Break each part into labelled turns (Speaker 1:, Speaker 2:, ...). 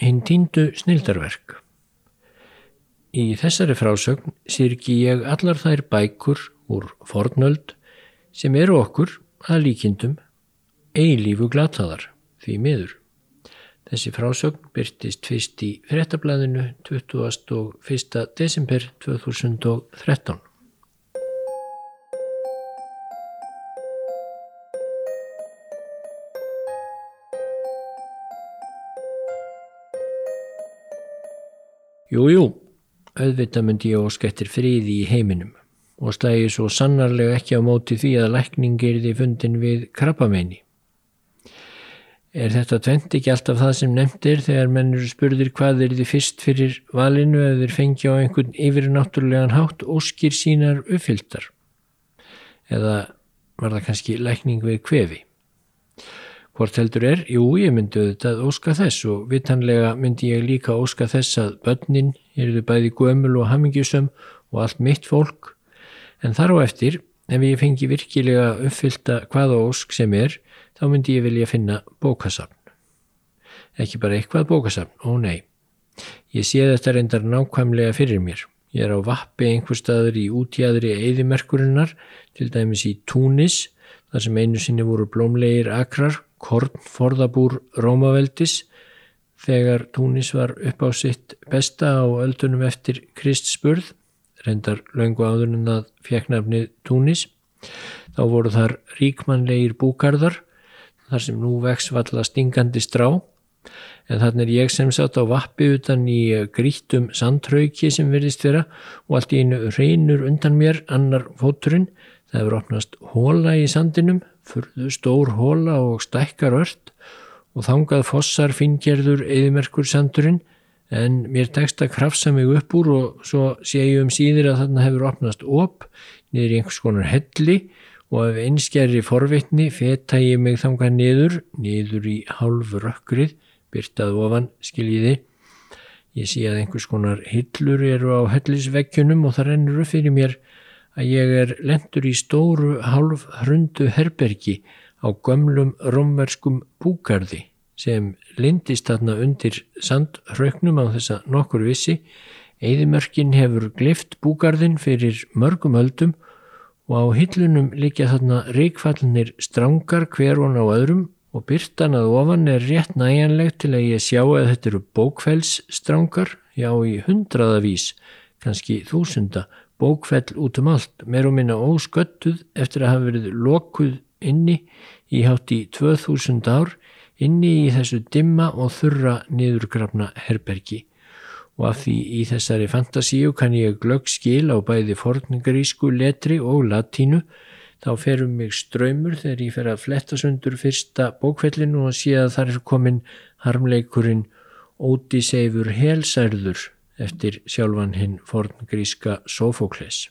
Speaker 1: hinn týndu snildarverk. Í þessari frásögn sirki ég allar þær bækur úr fornöld sem eru okkur að líkindum eilífu glataðar því miður. Þessi frásögn byrtist fyrst í frettablaðinu 21. desember 2013. Jú, jú, auðvitað myndi ég óskættir friði í heiminum og slægi svo sannarlega ekki á móti því að lækning er því fundin við krabbameini. Er þetta tvent ekki alltaf það sem nefndir þegar mennur spurðir hvað er því fyrst fyrir valinu ef þeir fengi á einhvern yfirnáttúrulegan hátt óskir sínar uppfylltar? Eða var það kannski lækning við kvefi? Hvort heldur er? Jú, ég myndi auðvitað óska þess og vitanlega myndi ég líka óska þess að börnin eruðu bæði gömul og hamingjusum og allt mitt fólk en þar á eftir, ef ég fengi virkilega uppfylta hvaða ósk sem er, þá myndi ég vilja finna bókasafn. Ekki bara eitthvað bókasafn, ó nei. Ég sé þetta reyndar nákvæmlega fyrir mér. Ég er á vappi einhver staður í útjæðri eðimerkurinnar, til dæmis í Túnis, þar sem einu sinni voru blómlegir akrar kornforðabúr Rómaveldis þegar Túnis var upp á sitt besta á öldunum eftir Kristspurð, reyndar löngu áður en það fekk nafnið Túnis. Þá voru þar ríkmannlegir búkarðar, þar sem nú vex valla stingandi strá, en þannig er ég sem satt á vappi utan í grítum sandtrauki sem virðist vera og allt í einu reynur undan mér annar fóturinn, það hefur opnast hóla í sandinum furðu stór hóla og stækkar ört og þangað fossar fingerður eðimerkur sandurinn en mér tekst að krafsa mig upp úr og svo sé ég um síðir að þarna hefur opnast op niður í einhvers konar helli og ef einskjæri forvitni feta ég mig þangað niður, niður í hálfu rökkrið, byrtað ofan skiljiði. Ég sé að einhvers konar hillur eru á hellisveggjunum og það rennur upp fyrir mér að ég er lendur í stóru halv hrundu herbergi á gömlum romverskum búgarði sem lindist þarna undir sandhrauknum á þessa nokkur vissi. Eðimörkin hefur glift búgarðin fyrir mörgum öldum og á hillunum líka þarna reikfallinir strangar hver og ná öðrum og byrtan að ofan er rétt næjanlegt til að ég sjá að þetta eru bókfellsstrangar, já í hundraðavís, kannski þúsunda bókfell út um allt, meir og minna ósköttuð eftir að hafa verið lokuð inni í hátt í 2000 ár inni í þessu dimma og þurra niðurgrafna herbergi. Og af því í þessari fantasíu kann ég glögg skil á bæði forningarísku letri og latínu. Þá ferum mig ströymur þegar ég fer að fletta sundur fyrsta bókfellinu og sé að þar er komin harmleikurinn Ódiseifur helsærður eftir sjálfan hinn forngríska Sofokles.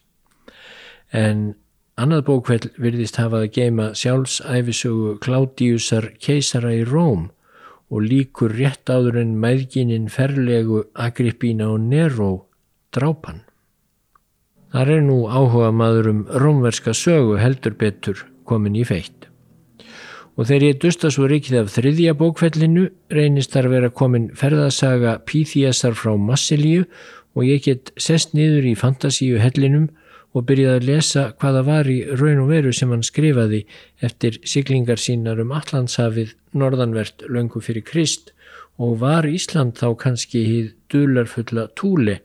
Speaker 1: En annað bókveld virðist hafað að geima sjálfsæfisögu Kládiusar keisara í Róm og líkur rétt áður en mæðgininn ferlegu Agrippína og Nero drápan. Þar er nú áhuga maður um rómverska sögu heldur betur komin í feitt og þegar ég dusta svo rikið af þriðja bókfellinu reynist þar vera komin ferðasaga Píþíasar frá Massilíu og ég get sest niður í fantasíu hellinum og byrjaði að lesa hvaða var í raun og veru sem hann skrifaði eftir siglingar sínar um Allandshafið norðanvert löngu fyrir Krist og var Ísland þá kannski hýð dularfulla túli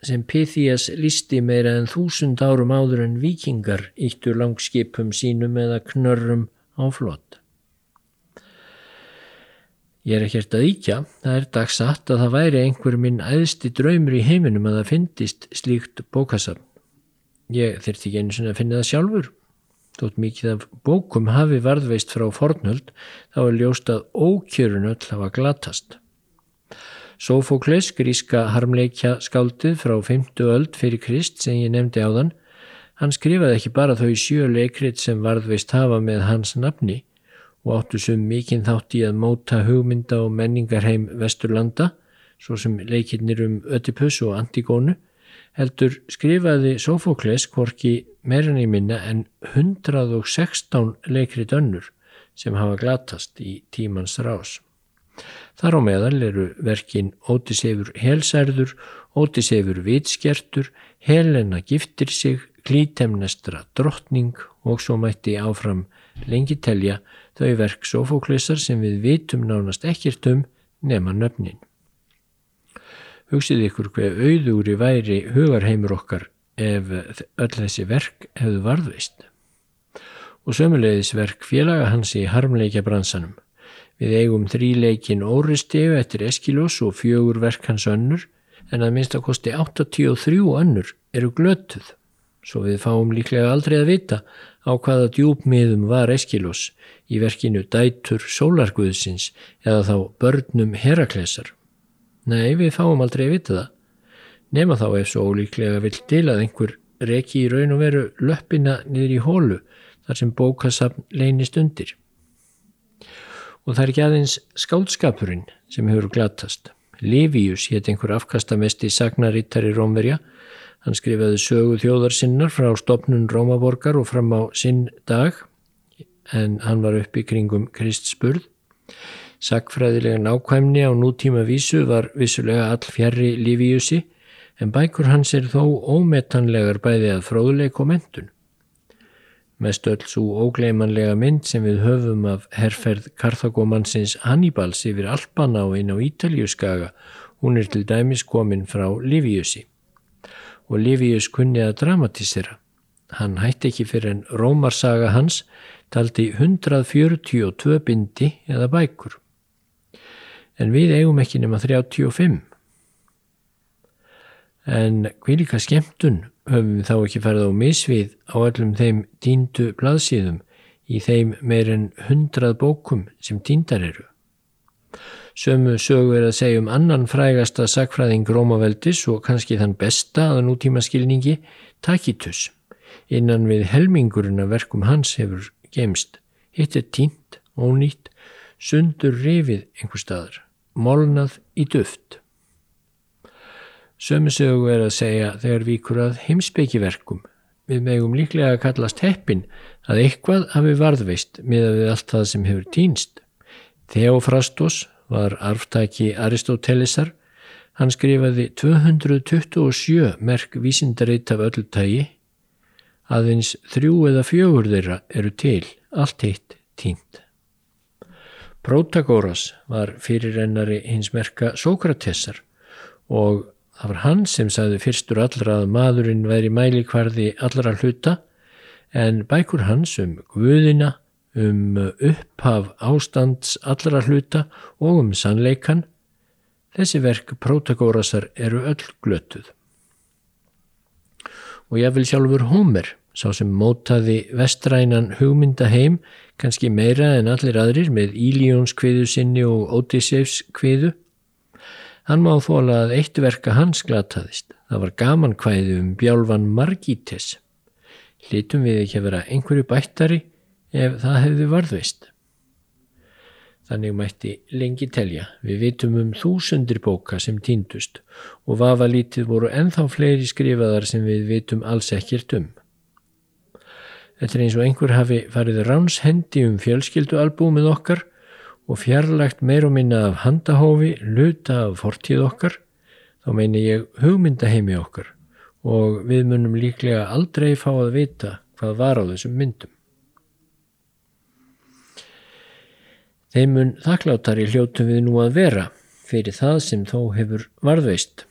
Speaker 1: sem Píþías listi meira en þúsund árum áður en vikingar íttu langskipum sínum eða knörrum á flott. Ég er ekkert að íkja, það er dagsatt að það væri einhver minn æðsti draumur í heiminum að það fyndist slíkt bókasafn. Ég þurfti ekki einu svona að finna það sjálfur. Þótt mikið af bókum hafi varðveist frá fornöld þá er ljóst að ókjörun öll hafa glatast. Sofokles, gríska harmleikja skáldið frá 50 öld fyrir Krist sem ég nefndi á þann, hann skrifaði ekki bara þau sjö leikrit sem varðveist hafa með hans nafni, og áttu sem mikinn þátt í að móta hugmynda og menningarheim Vesturlanda, svo sem leikirnir um Ödipus og Antigónu, heldur skrifaði Sofokles hvorki meirann í minna en 116 leikrit önnur sem hafa glatast í tímans rás. Þar á meðal eru verkin Ótisefur helsærður, Ótisefur vitskertur, Helena giftir sig, Klítemnestra drottning og svo mætti áfram lengi telja þau verk Sofóklesar sem við vitum nánast ekkert um nema nöfnin. Hugsið ykkur hver auðúri væri hugarheimur okkar ef öll þessi verk hefðu varðveist. Og sömulegðis verk félaga hans í harmleikja bransanum. Við eigum þríleikin Óristegu eftir Eskilós og fjögur verk hans önnur en að minnst að kosti 83 önnur eru glötuð. Svo við fáum líklega aldrei að vita á hvaða djúpmiðum var Eskilós í verkinu Dætur Sólarguðsins eða þá Börnum Heraklesar. Nei, við fáum aldrei að vita það. Nefna þá ef svo ólíklega vill til að einhver reki í raun og veru löppina niður í hólu þar sem bókasafn leynist undir. Og það er ekki aðeins skáldskapurinn sem hefur glatast. Livius hétt einhver afkastamesti sagnarittari Rómverja Hann skrifaði sögu þjóðarsinnar frá stopnun Rómaborgar og fram á sinn dag en hann var uppi kringum Kristspurð. Sakfræðilega nákvæmni á nútíma vísu var vissulega all fjærri lífiusi en bækur hans er þó ómetanlegar bæði að fróðleik og mentun. Mest öll svo ógleimanlega mynd sem við höfum af herrferð Karþagómansins Hannibals yfir Alpana og inn á Ítaljuskaga, hún er til dæmis komin frá Liviusi og Livius kunni að dramatísera. Hann hætti ekki fyrir en Rómarsaga hans taldi 142 bindi eða bækur. En við eigum ekki nema 35. En hvilika skemmtun höfum við þá ekki ferð á misvið á öllum þeim díndu blaðsíðum í þeim meirinn 100 bókum sem díndar eru. Sömu sögu er að segja um annan frægasta sakfræðing Rómaveldis og kannski þann besta að nútíma skilningi Tacitus. Innan við helmingurinn af verkum hans hefur gemst. Hitt er tínt, ónýtt, sundur rifið einhver staðar, molnað í duft. Sömu sögu er að segja þegar vikur að heimsbyggiverkum. Við megum líklega að kallast heppin að eitthvað hafi varðveist miða við allt það sem hefur týnst. Theofrastos var arftaki Aristótelesar. Hann skrifaði 227 merk vísindaritt af öllu tægi. Aðeins þrjú eða fjögur þeirra eru til, allt heitt tínt. Protagoras var fyrirrennari hins merka Sókratessar og það var hann sem sagði fyrstur allra að maðurinn væri mælikvarði allra hluta en bækur hans um Guðina um upphaf ástands allra hluta og um sannleikan, þessi verk Protagórasar eru öll glötuð. Og ég vil sjálfur Homer, sá sem mótaði vestrænan hugmyndaheim, kannski meira en allir aðrir með Ílíóns kviðu sinni og Odysseifs kviðu, hann má þóla að eitt verka hans glataðist. Það var gaman kvæði um bjálfan Margítes. Lítum við ekki að vera einhverju bættari ef það hefði varðveist. Þannig mætti lengi telja. Við vitum um þúsundir bóka sem týndust og vafa lítið voru enþá fleiri skrifaðar sem við vitum alls ekkert um. Þetta er eins og einhver hafi farið ránshendi um fjölskyldualbúmið okkar og fjarlagt meir og minna af handahófi, luta af fortíð okkar, þá meini ég hugmyndaheimi okkar og við munum líklega aldrei fá að vita hvað var á þessum myndum. Þeim mun þakklátari hljótum við nú að vera fyrir það sem þó hefur varðveist.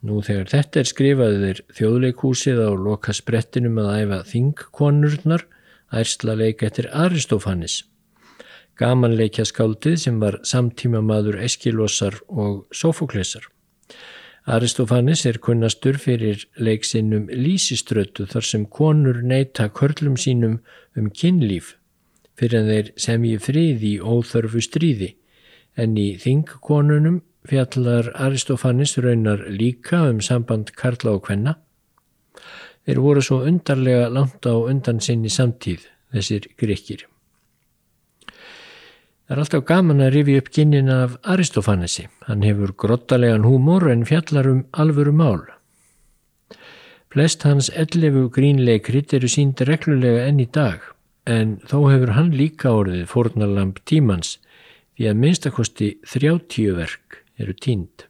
Speaker 1: Nú þegar þetta er skrifaðið er þjóðleikhúsið á loka sprettinum að æfa þingkonurnar ærsla leik eftir Aristofanis. Gamanleikja skáldið sem var samtíma maður Eskilosar og Sofoklesar. Aristofanis er kunnastur fyrir leiksinnum Lísiströtu þar sem konur neyta körlum sínum um kynlíf fyrir en þeir semji frið í óþörfu stríði en í þingkonunum fjallar Aristofanis raunar líka um samband Karla og Kvenna. Þeir voru svo undarlega langt á undan sinni samtíð, þessir grekir. Það er alltaf gaman að rifi upp kynnin af Aristofanesi. Hann hefur grottalegan húmor en fjallar um alvöru mál. Flest hans ellefu grínleikrit eru sínd reglulega enn í dag en þó hefur hann líka orðið fórnalamp tímans því að minnstakosti 30 verk eru tínd.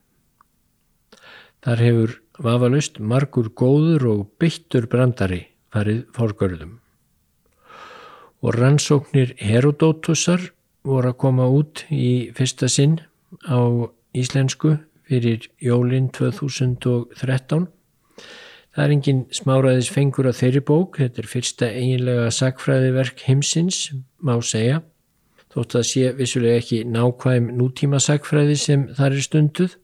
Speaker 1: Þar hefur vafalust margur góður og byttur brandari farið fórgörðum. Og rannsóknir Herodótusar voru að koma út í fyrsta sinn á íslensku fyrir jólinn 2013. Það er engin smáraðis fengur að þeirri bók, þetta er fyrsta eiginlega sagfræðiverk heimsins, má segja þótt að sé vissulega ekki nákvæm nútíma sagfræði sem þar er stunduð,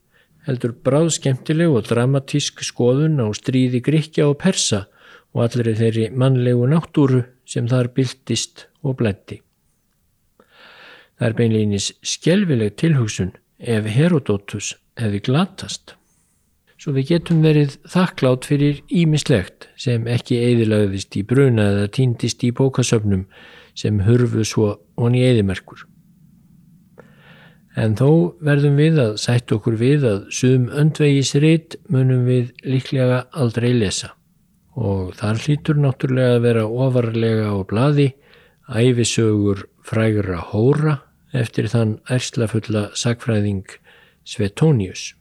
Speaker 1: heldur bráð skemmtileg og dramatísk skoðun á stríði Gríkja og Persa og allir þeirri mannlegu náttúru sem þar byltist og blendi. Það er beinleginis skjelvileg tilhugsun ef Herodotus hefði glatast. Svo við getum verið þakklátt fyrir ímislegt sem ekki eðilagðist í bruna eða týndist í bókasöfnum sem hurfu svo honi eðimerkur. En þó verðum við að sætt okkur við að sum öndvegisrit munum við líklega aldrei lesa og þar hlýtur náttúrulega að vera ofarlega á bladi æfisögur frægra hóra eftir þann ærslafulla sagfræðing Svetónius.